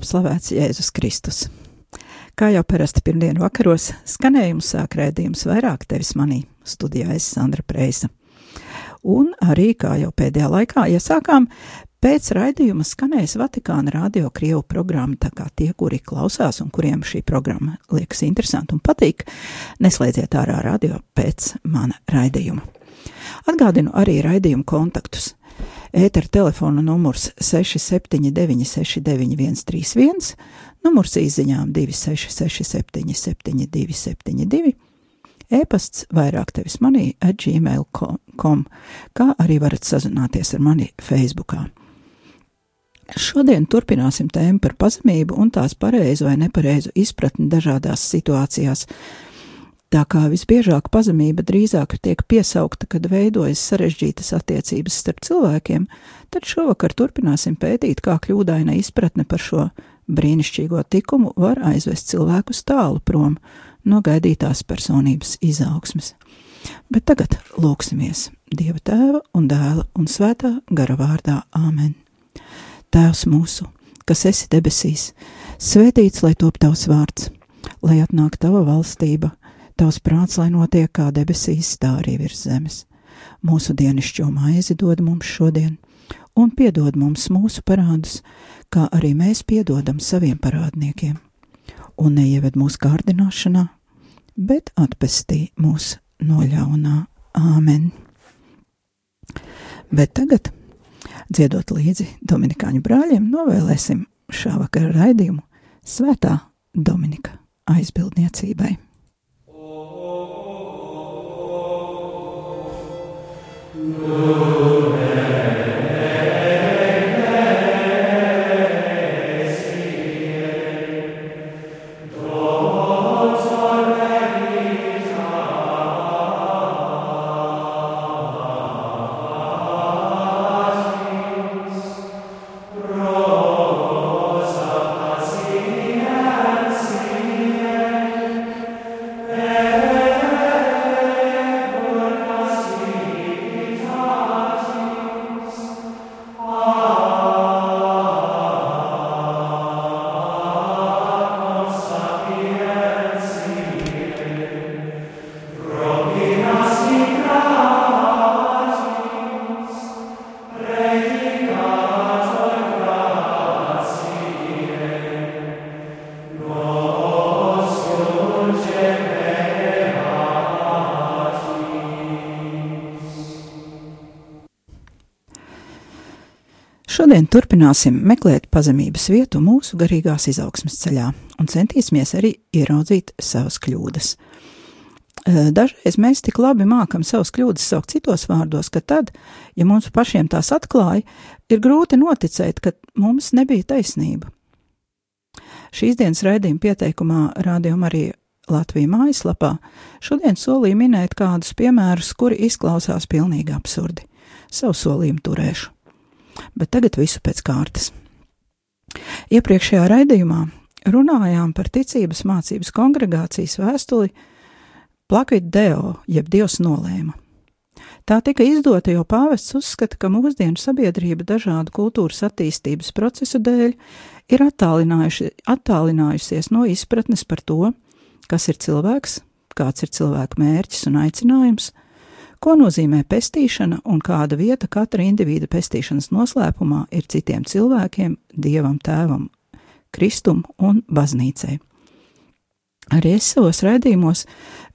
top slavēts Jēzus Kristus. Kā jau parasti pirmdienu vakaros, skanējumu sāk rēdījums vairāk tevis manī, studijā es Sandra Preisa. Un arī, kā jau pēdējā laikā iesākām, pēc raidījuma skanēs Vatikāna radio Krievu programma, tā kā tie, kuri klausās un kuriem šī programma liekas interesanta un patīk, neslēdziet ārā radio pēc mana raidījuma. Atgādinu arī raidījumu kontaktus. Ētera telefona numurs 679, 691, 31, numurs izziņām 266, 72, 72, e-pasts vairāk tevis manī at gmail.com, kā arī varat sazināties ar mani Facebookā. Šodien turpināsim tēmu par pazemību un tās pareizu vai nepareizu izpratni dažādās situācijās, Tā kā visbiežāk pazemība drīzāk tiek piesaukta, kad veidojas sarežģītas attiecības starp cilvēkiem, tad šovakar turpināsim pētīt, kā kļūdaina izpratne par šo brīnišķīgo tikumu var aizvest cilvēkus tālu prom no gaidītās personības izaugsmes. Bet tagad lūksimies Dieva tēva un dēla un svētā gara vārdā Āmen. Tēvs mūsu, kas esi debesīs, svētīts lai top tavs vārds, lai atnāk tava valstība Tavs prāts, lai notiek kā debesīs, tā arī virs zemes. Mūsu dienascho maizi dod mums šodien, un piedod mums mūsu parādus, kā arī mēs piedodam saviem parādniekiem. Un neieved mūsu kārdināšanā, bet atpestī mūs no ļaunā. Āmen! Bet tagad, dziedot līdzi Dominikāņu brāļiem, novēlēsim šā vakara raidījumu Svētā Dominika aizbildniecībai. Amen. Šodien turpināsim meklēt pazemības vietu mūsu garīgās izaugsmes ceļā un centīsimies arī ieraudzīt savas kļūdas. Dažreiz mēs tik labi mākam savas kļūdas saukt citos vārdos, ka tad, ja mums pašiem tās atklāja, ir grūti noticēt, ka mums nebija taisnība. Šīs dienas raidījuma pieteikumā rādījuma arī Latvijas mājaslapā šodien solīja minēt kādus piemērus, kuri izklausās pilnīgi absurdi. Savu solījumu turēšu bet tagad visu pēc kārtas. Iepriekšējā raidījumā runājām par ticības mācības kongregācijas vēstuli Plakit Deo, jeb Dievs nolēma. Tā tika izdota, jo pāvests uzskata, ka mūsdienu sabiedrība dažādu kultūras attīstības procesu dēļ ir attālinājusies no izpratnes par to, kas ir cilvēks, kāds ir cilvēka mērķis un aicinājums, Ko nozīmē pestīšana un kāda vieta katra individa pestīšanas noslēpumā ir citiem cilvēkiem, dievam, tēvam, kristum un baznīcai? Arī es savos raidījumos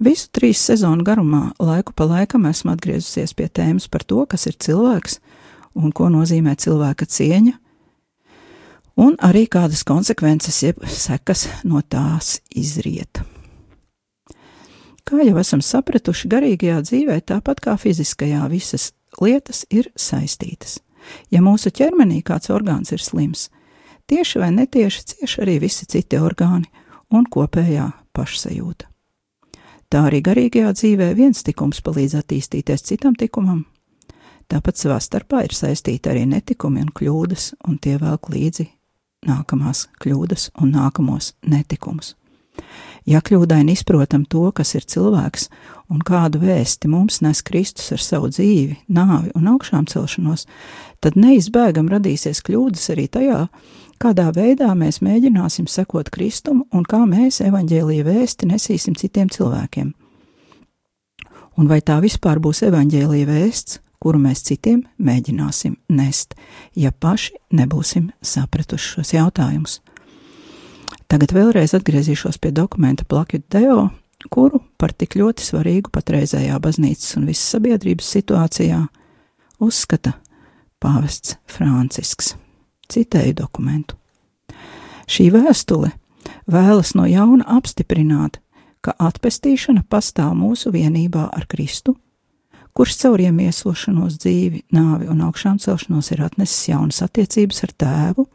visu trīs sezonu garumā laiku pa laikam esmu atgriezusies pie tēmas par to, kas ir cilvēks un ko nozīmē cilvēka cieņa, un arī kādas konsekvences, jeb sekas no tās izrieta. Kā jau esam sapratuši, garīgajā dzīvē, tāpat kā fiziskajā, visas lietas ir saistītas. Ja mūsu ķermenī kāds orgāns ir slims, tieši vai netieši cieši arī visi citi orgāni un kopējā pašsajūta. Tā arī garīgajā dzīvē viens tikums palīdz attīstīties citam tikumam, tāpat savā starpā ir saistīti arī netikumi un kļūdas, un tie velk līdzi nākamās kļūdas un nākamos netikumus. Ja kļūdaini izprotam to, kas ir cilvēks un kādu vēsti mums nes Kristus ar savu dzīvi, nāvi un augšām celšanos, tad neizbēgam radīsies kļūdas arī tajā, kādā veidā mēs mēģināsim sekot Kristum un kā mēs evaņģēlīja vēsti nesīsim citiem cilvēkiem. Un vai tā vispār būs evaņģēlīja vēsts, kuru mēs citiem mēģināsim nest, ja paši nebūsim sapratuši šos jautājumus? Tagad vēlreiz atgriezīšos pie dokumenta Plakit Deo, kuru par tik ļoti svarīgu patreizējā baznīcas un visas sabiedrības situācijā uzskata pāvests Francisks. Citēju dokumentu. Šī vēstule vēlas no jauna apstiprināt, ka atpestīšana pastāv mūsu vienībā ar Kristu, kurš caur iemiesošanos dzīvi, nāvi un augšām celšanos ir atnesis jaunas attiecības ar tēvu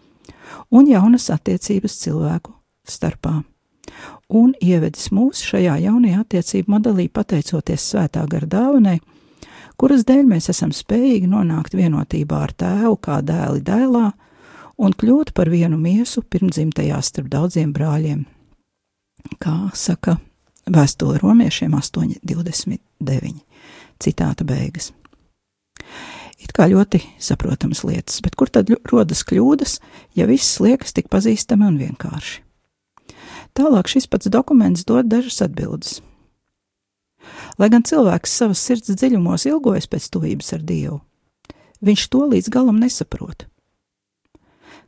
un jaunas attiecības cilvēku starpā, un ievedis mūs šajā jaunajā attiecību modelī pateicoties svētā gara dāvanai, kuras dēļ mēs esam spējīgi nonākt vienotībā ar tēvu kā dēli dēlā, un kļūt par vienu miesu pirmdzimtajā starp daudziem brāļiem. Kā saka vēstule romiešiem 8,29. Citāta beigas. It kā ļoti saprotamas lietas, bet kur tad rodas kļūdas, ja viss liekas tik pazīstami un vienkārši? Tālāk šis pats dokuments dod dažas atbildes. Lai gan cilvēks savas sirds dziļumos ilgojas pēc tuvības ar Dievu, viņš to līdz galam nesaprot.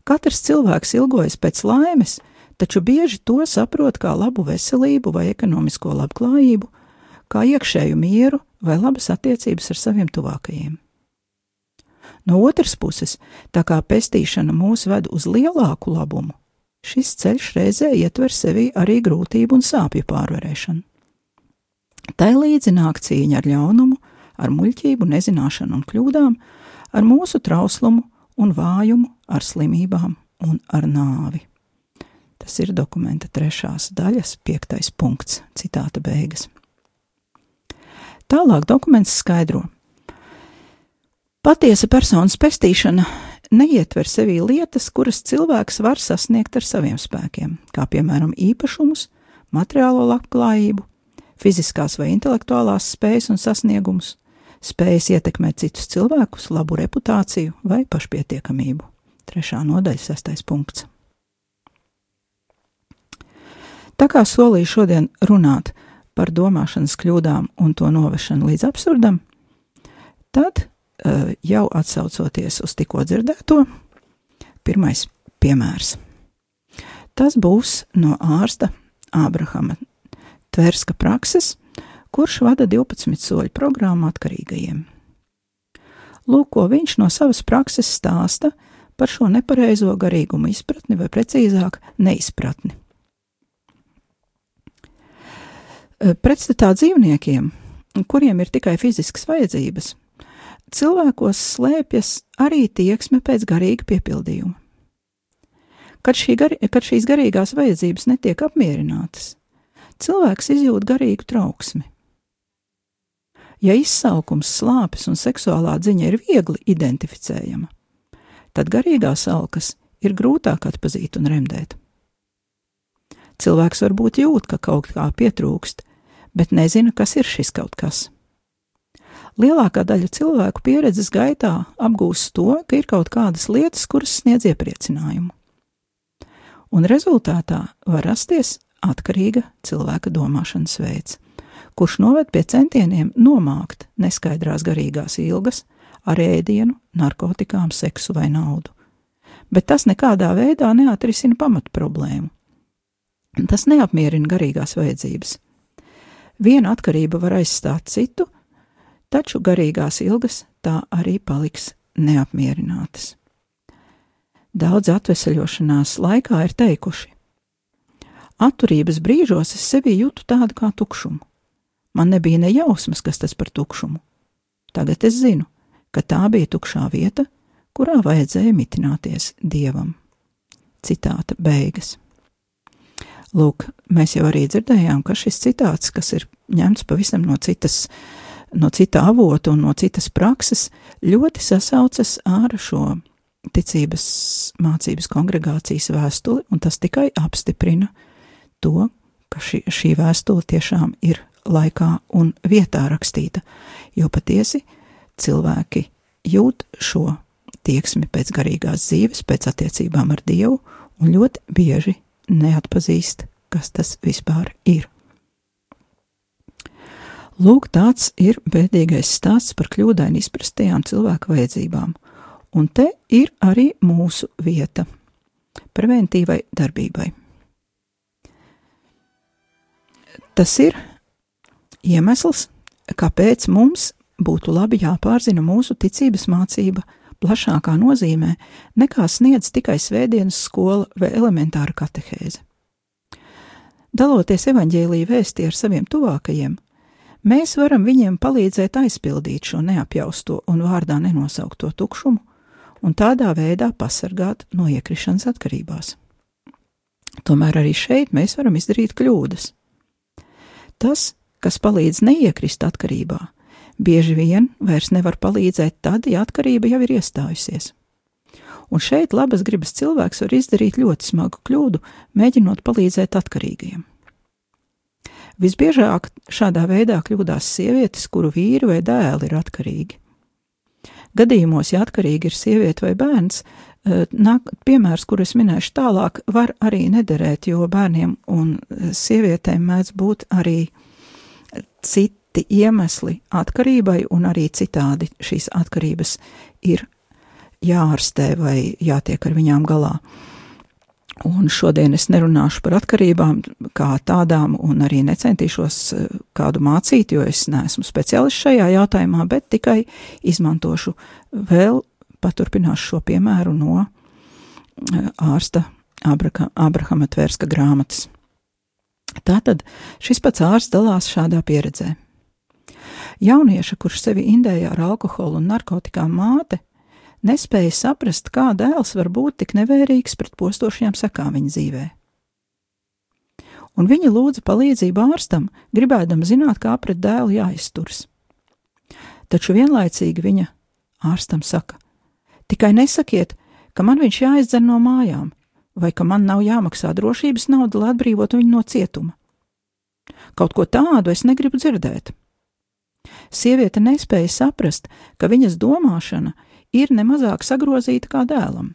Katrs cilvēks ilgojas pēc laimes, taču bieži to saprot kā labu veselību vai ekonomisko labklājību, kā iekšēju mieru vai labas attiecības ar saviem tuvākajiem. No otras puses, tā kā pestīšana mūs ved uz lielāku labumu, šis ceļš reizē ietver sevī arī grūtību un sāpju pārvarēšanu. Tai līdzi nāk cīņa ar ļaunumu, ar muļķību, nezināšanu un kļūdām, ar mūsu trauslumu un vājumu, ar slimībām un ar nāvi. Tas ir dokumenta trešās daļas, piektais punkts, citāta beigas. Tālāk dokuments skaidro. Patiesa personas pestīšana neietver sevī lietas, kuras cilvēks var sasniegt ar saviem spēkiem, kā piemēram īpašumus, materiālo labklājību, fiziskās vai intelektuālās spējas un sasniegumus, spējas ietekmēt citus cilvēkus, labu reputāciju vai pašpietiekamību. Trešā nodaļa, sestais punkts. Tā kā solīju šodien runāt par domāšanas kļūdām un to novešanu līdz absurdam, tad jau atsaucoties uz tikko dzirdēto, pirmais piemērs. Tas būs no ārsta Ābrahama Tverska prakses, kurš vada 12 soļu programmu atkarīgajiem. Lūk, ko viņš no savas prakses stāsta par šo nepareizo garīgumu izpratni, vai precīzāk, neizpratni. Pretstatā dzīvniekiem, kuriem ir tikai fiziskas vajadzības, cilvēkos slēpjas arī tieksme pēc garīga piepildījuma. Kad, šī gar, kad šīs garīgās vajadzības netiek apmierinātas, cilvēks izjūt garīgu trauksmi. Ja izsalkums, slāpes un seksuālā dziņa ir viegli identificējama, tad garīgās alkas ir grūtāk atpazīt un remdēt. Cilvēks varbūt jūt, ka kaut kā pietrūkst, bet nezina, kas ir šis kaut kas. Lielākā daļa cilvēku pieredzes gaitā apgūst to, ka ir kaut kādas lietas, kuras sniedz iepriecinājumu. Un rezultātā var rasties atkarīga cilvēka domāšanas veids kurš noved pie centieniem nomākt neskaidrās garīgās ilgas ar ēdienu, narkotikām, seksu vai naudu. Bet tas nekādā veidā neatrisina pamatproblēmu. Tas neapmierina garīgās vajadzības. Viena atkarība var aizstāt citu, taču garīgās ilgas tā arī paliks neapmierinātas. Daudz atvesaļošanās laikā ir teikuši: Atturības brīžos es sevi jūtu tādu kā tukšumu. Man nebija ne jausmas, kas tas par tukšumu. Tagad es zinu, ka tā bija tukšā vieta, kurā vajadzēja mitināties dievam. Citāta beigas. Lūk, mēs jau arī dzirdējām, ka šis citāts, kas ir ņemts pavisam no citas, no cita avota un no citas prakses, ļoti sasaucas ar šo ticības mācības kongregācijas vēstuli, un tas tikai apstiprina to, ka šī, šī vēstule tiešām ir laikā un vietā rakstīta, jo patiesi cilvēki jūt šo tieksmi pēc garīgās dzīves, pēc attiecībām ar Dievu, un ļoti bieži neatpazīst, kas tas vispār ir. Lūk, tāds ir bēdīgais stāsts par kļūdaini izprastajām cilvēku vajadzībām, un te ir arī mūsu vieta preventīvai darbībai. Tas ir iemesls, kāpēc mums būtu labi jāpārzina mūsu ticības mācība plašākā nozīmē, nekā sniedz tikai svētdienas skola vai elementāra katehēze. Daloties evaņģēlīja vēsti ar saviem tuvākajiem, mēs varam viņiem palīdzēt aizpildīt šo neapjausto un vārdā nenosaukto tukšumu, un tādā veidā pasargāt no iekrišanas atkarībās. Tomēr arī šeit mēs varam izdarīt kļūdas. Tas, kas palīdz neiekrist atkarībā, bieži vien vairs nevar palīdzēt tad, ja atkarība jau ir iestājusies. Un šeit labas gribas cilvēks var izdarīt ļoti smagu kļūdu, mēģinot palīdzēt atkarīgajiem. Visbiežāk šādā veidā kļūdās sievietes, kuru vīri vai dēli ir atkarīgi. Gadījumos, ja atkarīgi ir sieviete vai bērns, eh, nāk, piemērs, kurus minēšu tālāk, var arī nederēt, jo bērniem un eh, sievietēm mēdz būt arī citi iemesli atkarībai, un arī citādi šīs atkarības ir jāārstē vai jātiek ar viņām galā. Un šodien es nerunāšu par atkarībām kā tādām, un arī necentīšos eh, kādu mācīt, jo es neesmu speciālists šajā jautājumā, bet tikai izmantošu vēl, paturpināšu šo piemēru no eh, ārsta Abrahama Tvērska grāmatas. Tātad šis pats ārsts dalās šādā pieredzē. Jaunieša, kurš sevi indēja ar alkoholu un narkotikām māte, nespēja saprast, kā dēls var būt tik nevērīgs pret postošajām sekām viņa dzīvē. Un viņa lūdza palīdzību ārstam, gribēdama zināt, kā pret dēlu jāizturas. Taču vienlaicīgi viņa ārstam saka: Tikai nesakiet, ka man viņš jāizdzer no mājām, vai ka man nav jāmaksā drošības nauda, lai atbrīvotu viņu no cietuma. Kaut ko tādu es negribu dzirdēt. Sieviete nespēja saprast, ka viņas domāšana ir nemazāk sagrozīta kā dēlam.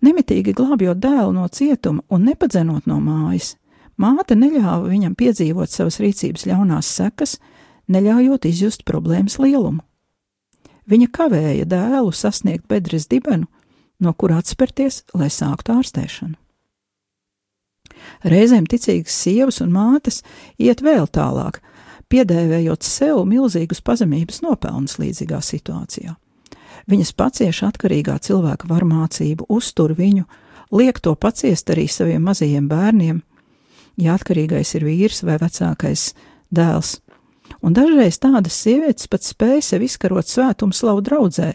Nemitīgi glābjot dēlu no cietuma un nepadzenot no mājas, māte neļāva viņam piedzīvot savas rīcības ļaunās sekas, neļaujot izjust problēmas lielumu. Viņa kavēja dēlu sasniegt bedres dibenu, no kura atspērties, lai sāktu ārstēšanu. Reizēm ticīgas sievas un mātes iet vēl tālāk, piedēvējot sev milzīgus pazemības nopelnus līdzīgā situācijā. Viņas pacieš atkarīgā cilvēka varmācību, uztur viņu, liek to paciest arī saviem mazajiem bērniem, ja atkarīgais ir vīrs vai vecākais dēls. Un dažreiz tādas sievietes pat spēj sev izkarot svētumu slavu draudzē,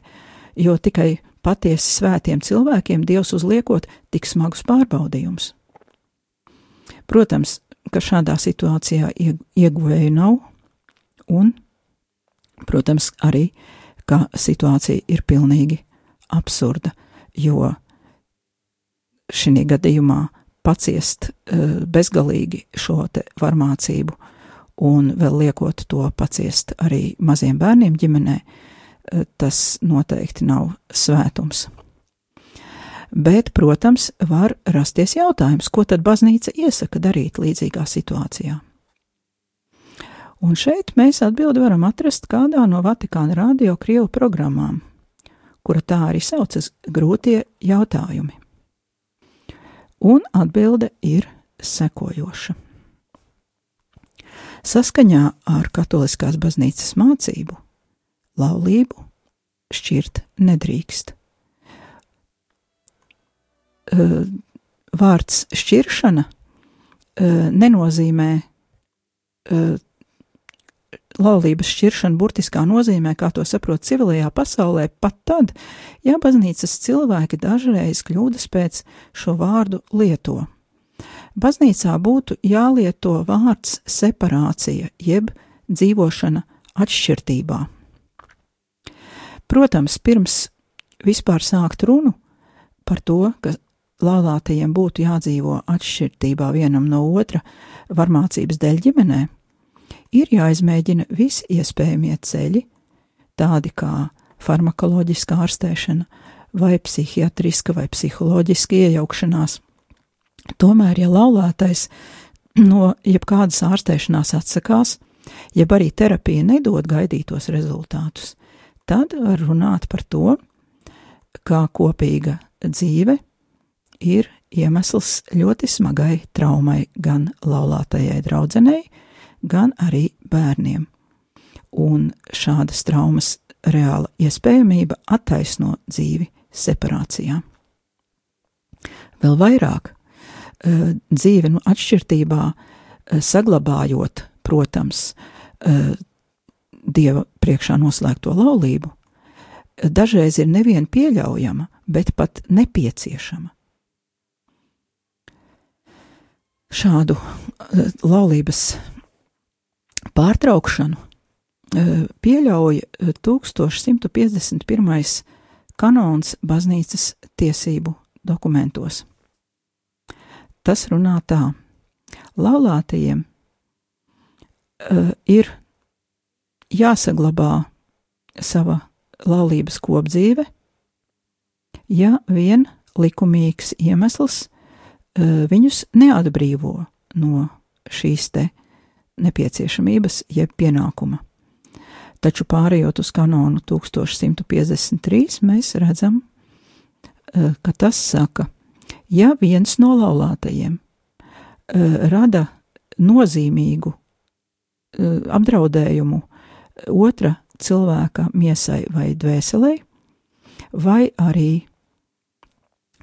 jo tikai patiesi svētiem cilvēkiem Dievs uzliekot tik smagus pārbaudījumus. Protams, ka šādā situācijā ieguvēju nav, un, protams, arī, ka situācija ir pilnīgi absurda, jo šī gadījumā paciest uh, bezgalīgi šo varmācību un vēl liekot to paciest arī maziem bērniem ģimenē, uh, tas noteikti nav svētums. Bet, protams, var rasties jautājums, ko tad baznīca iesaka darīt līdzīgā situācijā. Un šeit mēs atbildi varam atrast kādā no Vatikāna radio Krievu programmām, kura tā arī saucas grūtie jautājumi. Un atbilde ir sekojoša. Saskaņā ar katoliskās baznīcas mācību laulību šķirt nedrīkst vārds šķiršana nenozīmē laulības šķiršana burtiskā nozīmē, kā to saprot civilajā pasaulē, pat tad, ja baznīcas cilvēki dažreiz kļūdas pēc šo vārdu lieto. Baznīcā būtu jālieto vārds separācija, jeb dzīvošana atšķirtībā. Protams, pirms vispār sākt runu par to, ka laulātajiem būtu jādzīvo atšķirībā vienam no otra varmācības dēļ ģimenē, ir jāizmēģina visi iespējamie ceļi, tādi kā farmakoloģiska ārstēšana, vai psihiatriska vai psiholoģiska iejaukšanās. Tomēr, ja laulātais no jebkādas ārstēšanās atsakās, jeb arī terapija nedod gaidītos rezultātus, tad var runāt par to, kā kopīga dzīve ir iemesls ļoti smagai traumai gan laulātajai draudzenei, gan arī bērniem. Un šādas traumas reāla iespējamība attaisno dzīvi separācijā. Vēl vairāk eh, dzīve no atšķirtībā eh, saglabājot, protams, eh, Dieva priekšā noslēgto laulību, dažreiz ir nevien pieļaujama, bet pat nepieciešama. Šādu laulības pārtraukšanu e, pieļauj 1151. E, kanons baznīcas tiesību dokumentos. Tas runā tā: laulātajiem uh, ir jāsaglabā sava laulības kopdzīve, ja vien likumīgs iemesls uh, viņus neatbrīvo no šīs te nepieciešamības jeb pienākuma. Taču pārējot uz kanonu 1153, mēs redzam, eh, ka tas saka, ja viens no laulātajiem eh, rada nozīmīgu eh, apdraudējumu otra cilvēka miesai vai dvēselē, vai arī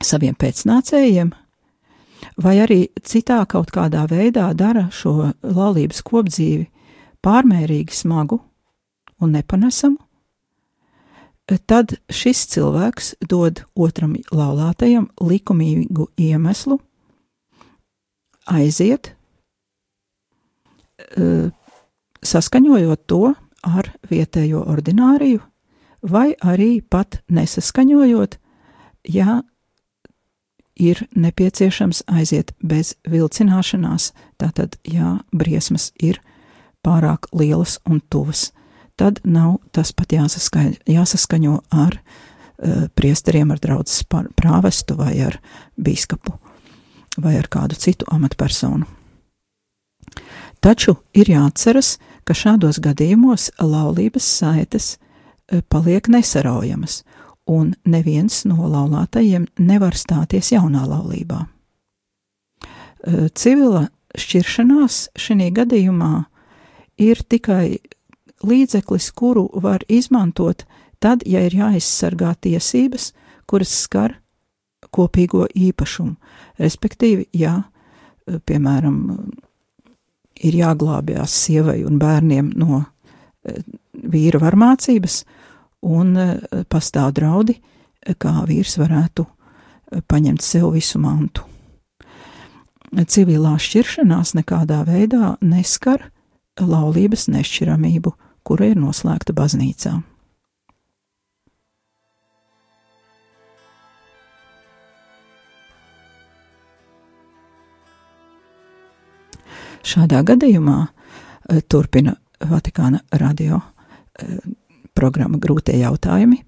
saviem pēcnācējiem, vai arī citā kaut kādā veidā dara šo laulības kopdzīvi pārmērīgi smagu un nepanesamu, tad šis cilvēks dod otram laulātajam likumīgu iemeslu aiziet, e, saskaņojot to ar vietējo ordināriju, vai arī pat nesaskaņojot, ja ir nepieciešams aiziet bez vilcināšanās, tātad, ja briesmas ir pārāk lielas un tuvas, tad nav tas pat jāsaskaņo, jāsaskaņo ar uh, priesteriem, ar draudzes prāvestu vai ar bīskapu vai ar kādu citu amatpersonu. Taču ir jāatceras, ka šādos gadījumos laulības saites uh, paliek nesaraujamas, un neviens no laulātajiem nevar stāties jaunā laulībā. Civila šķiršanās šajā gadījumā ir tikai līdzeklis, kuru var izmantot tad, ja ir jāaizsargā tiesības, kuras skar kopīgo īpašumu. Respektīvi, ja, piemēram, ir jāglābjas sievai un bērniem no vīra varmācības, un e, pastāv draudi, kā vīrs varētu e, paņemt sev visu mantu. Civilā šķiršanās nekādā veidā neskar laulības nešķiramību, kura ir noslēgta baznīcā. Šādā gadījumā e, turpina Vatikāna radio programma Grūtie jautājumi.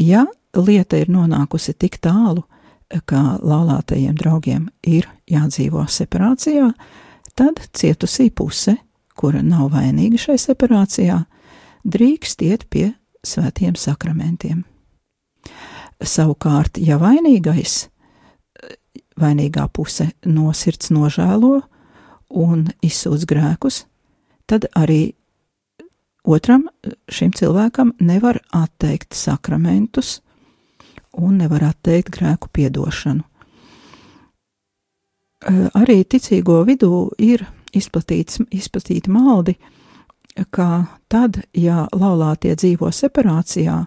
Ja lieta ir nonākusi tik tālu, ka laulātajiem draugiem ir jādzīvo separācijā, tad cietusī puse, kura nav vainīga šai separācijā, drīkst iet pie svētiem sakramentiem. Savukārt, ja vainīgais, vainīgā puse no sirds nožēlo un izsūdz grēkus, tad arī Otram šim cilvēkam nevar atteikt sakramentus un nevar atteikt grēku piedošanu. Arī ticīgo vidū ir izplatīti maldi, ka tad, ja laulātie dzīvo separācijā,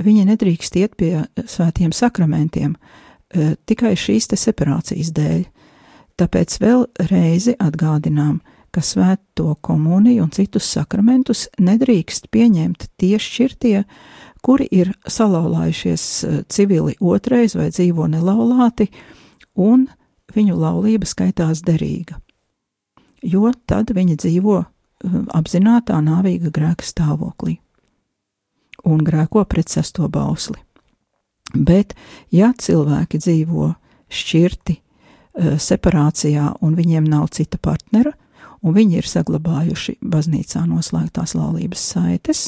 viņi nedrīkst iet pie svētiem sakramentiem e, tikai šīs te separācijas dēļ. Tāpēc vēl reizi atgādinām, ka svēto komuniju un citus sakramentus nedrīkst pieņemt tie šķirtie, kuri ir salauzājušies e, civili otrais vai dzīvo nelaulāti, un viņu laulība skaitās derīga. Jo tad viņi dzīvo Um, apzinātā nāvīga grēka stāvoklī un grēko pret sesto bausli. Bet, ja cilvēki dzīvo šķirti, uh, separācijā, un viņiem nav cita partnera, un viņi ir saglabājuši baznīcā noslēgtās laulības saites,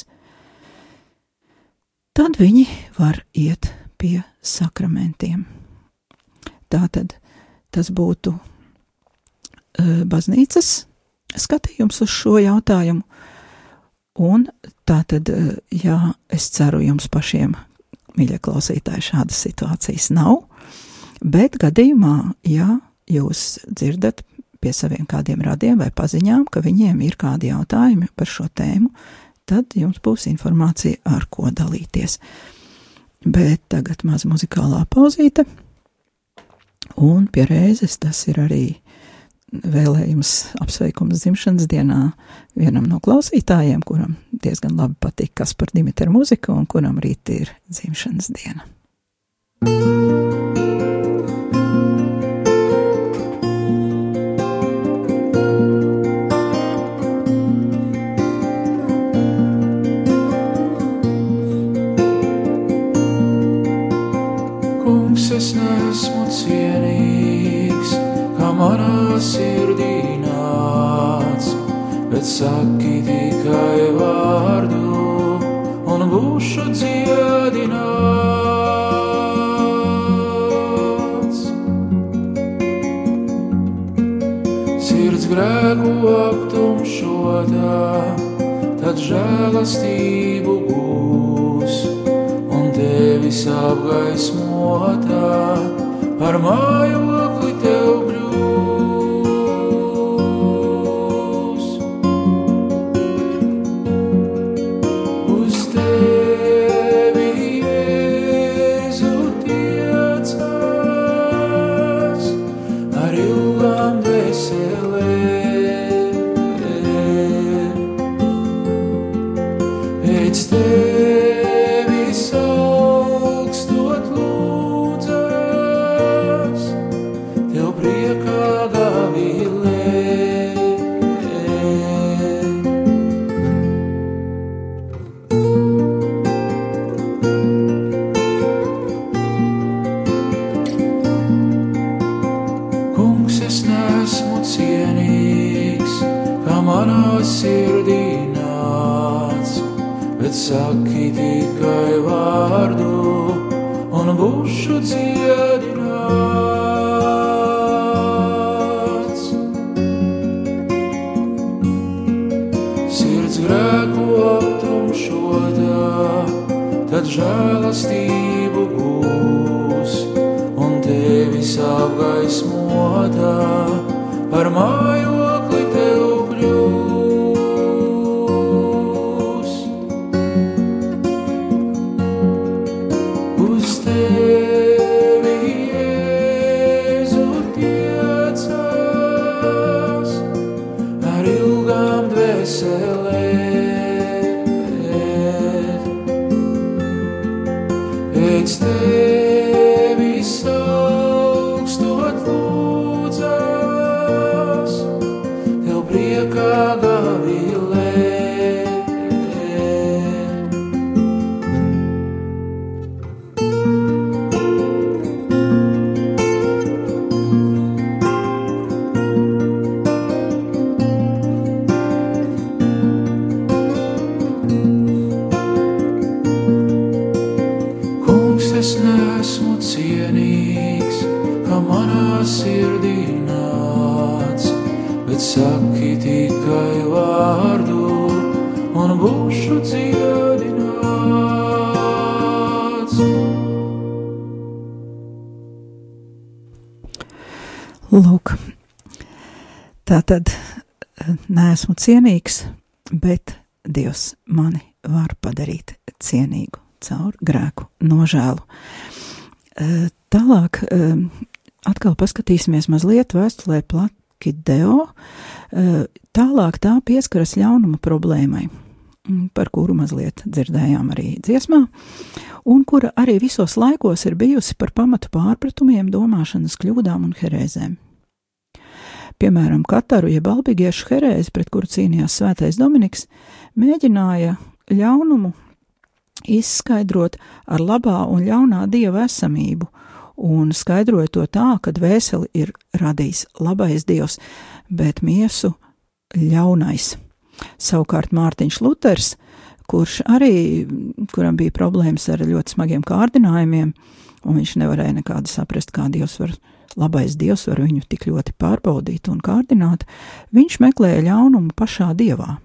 tad viņi var iet pie sakramentiem. Tātad tas būtu uh, baznīcas skatījums uz šo jautājumu. Un tā tad, eh, jā, es ceru jums pašiem, mīļie klausītāji, šādas situācijas nav, bet gadījumā, ja jūs dzirdat pie saviem kādiem radiem vai paziņām, ka viņiem ir kādi jautājumi par šo tēmu, tad jums būs informācija, ar ko dalīties. Bet tagad maz muzikālā pauzīte, un pie reizes tas ir arī vēlējums apsveikums dzimšanas dienā vienam no klausītājiem, kuram diezgan labi patīk Kaspar Dimitra muzika un kuram rīt ir dzimšanas diena. Kungs, es neesmu cienīgs, kā manā sirdī nāc, bet saki tikai vārdu un būšu dziedināts. Sirds grēku aptumšotā, tad žēlastību būs un tevis apgaismotā par mājokli. tev Lūk, tā tad neesmu cienīgs, bet Dievs mani var padarīt cienīgu caur grēku nožēlu. Tālāk atkal paskatīsimies mazliet vēstulē Plakideo. Tālāk tā pieskaras ļaunuma problēmai, par kuru mazliet dzirdējām arī dziesmā, un kura arī visos laikos ir bijusi par pamatu pārpratumiem, domāšanas kļūdām un herēzēm. Piemēram, Kataru jeb albigiešu herēzi, pret kuru cīnījās svētais Dominiks, mēģināja ļaunumu izskaidrot ar labā un ļaunā dieva esamību, un skaidroja to tā, ka dvēseli ir radījis labais dievs, bet miesu ļaunais. Savukārt Mārtiņš Luters, kurš arī, kuram bija problēmas ar ļoti smagiem kārdinājumiem, un viņš nevarēja nekādu saprast, kā dievs var, labais dievs var viņu tik ļoti pārbaudīt un kārdināt, viņš meklēja ļaunumu pašā dievā.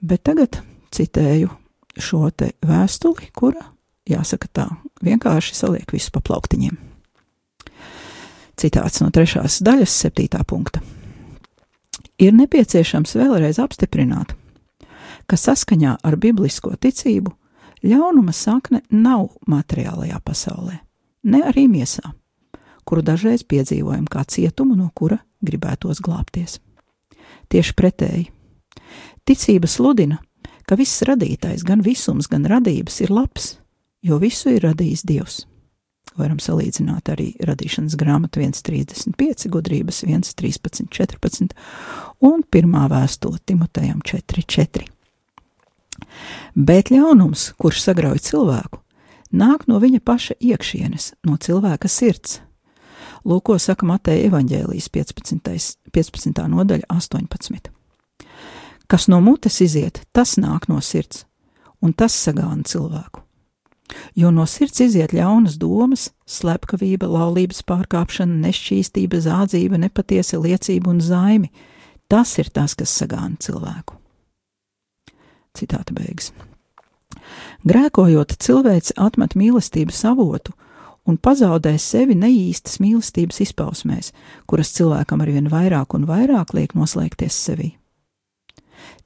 Bet tagad citēju šo te vēstuli, kura, jāsaka tā, vienkārši saliek visu pa plauktiņiem. Citāts no trešās daļas, septītā punkta. Ir nepieciešams vēlreiz apstiprināt, ka saskaņā ar biblisko ticību ļaunuma sakne nav materiālajā pasaulē, ne arī miesā, kuru dažreiz piedzīvojam kā cietumu, no kura gribētos glābties. Tieši pretēji, ticība sludina, ka viss radītais, gan visums, gan radības ir labs, jo visu ir radījis Dievs. Varam salīdzināt arī radīšanas grāmatu 1,35, gudrības 1,13, 14 un pirmā vēstule Timotejam 4,4. Bet ļaunums, kurš sagrauj cilvēku, nāk no viņa paša iekšienes, no cilvēka sirds. Lūko saka Mateja evaņģēlijas 15. 15. nodaļa 18. Kas no mutes iziet, tas nāk no sirds, un tas sagāna cilvēku. Jo no sirds iziet ļaunas domas, slepkavība, laulības pārkāpšana, nešķīstība, zādzība, nepatiesa liecība un zaimi. Tas ir tas, kas sagāna cilvēku. Citāta beigas. Grēkojot, cilvēks atmet mīlestības avotu un pazaudē sevi neīstas mīlestības izpausmēs, kuras cilvēkam arvien vairāk un vairāk liek noslēgties sevī.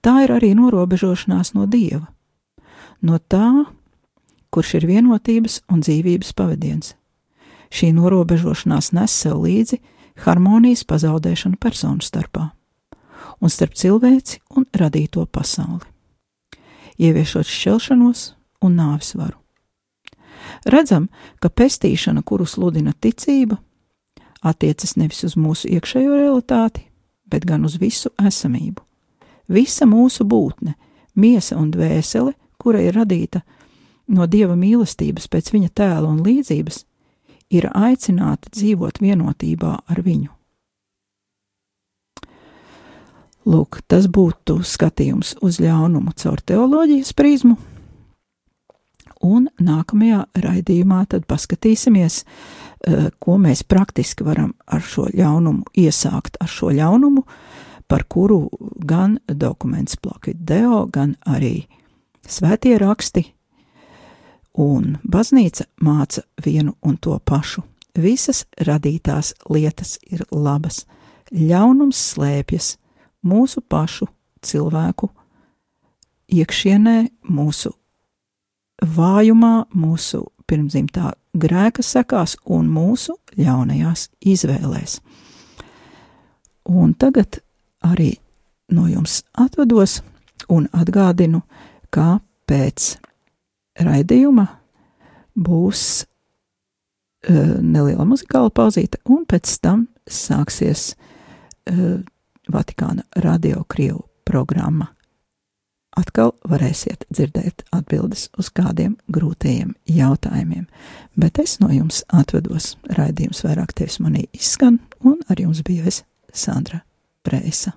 Tā ir arī norobežošanās no Dieva, no tā, kurš ir vienotības un dzīvības pavadiens. Šī norobežošanās nes sev līdzi harmonijas pazaudēšanu personu starpā un starp cilvēci un radīto pasauli, ieviešot šķelšanos un nāvis varu. Redzam, ka pestīšana, kuru sludina ticība, attiecas nevis uz mūsu iekšējo realitāti, bet gan uz visu esamību Visa mūsu būtne, miesa un dvēsele, kura ir radīta no dieva mīlestības pēc viņa tēla un līdzības, ir aicināta dzīvot vienotībā ar viņu. Lūk, tas būtu skatījums uz ļaunumu caur teoloģijas prizmu, un nākamajā raidījumā tad paskatīsimies, eh, ko mēs praktiski varam ar šo ļaunumu iesākt, ar šo ļaunumu, par kuru gan dokuments Plakideo, gan arī svētie raksti un baznīca māca vienu un to pašu. Visas radītās lietas ir labas, ļaunums slēpjas mūsu pašu cilvēku iekšienē, mūsu vājumā, mūsu pirmzimtā grēka sekās un mūsu ļaunajās izvēlēs. Un tagad arī no jums atvados un atgādinu, ka pēc raidījuma būs uh, neliela muzikāla pauzīte, un pēc tam sāksies uh, Vatikāna radio Krievu programma. Atkal varēsiet dzirdēt atbildes uz kādiem grūtajiem jautājumiem, bet es no jums atvedos. Raidījums vairāk tevis manī izskan, un ar jums biju es, Sandra presa.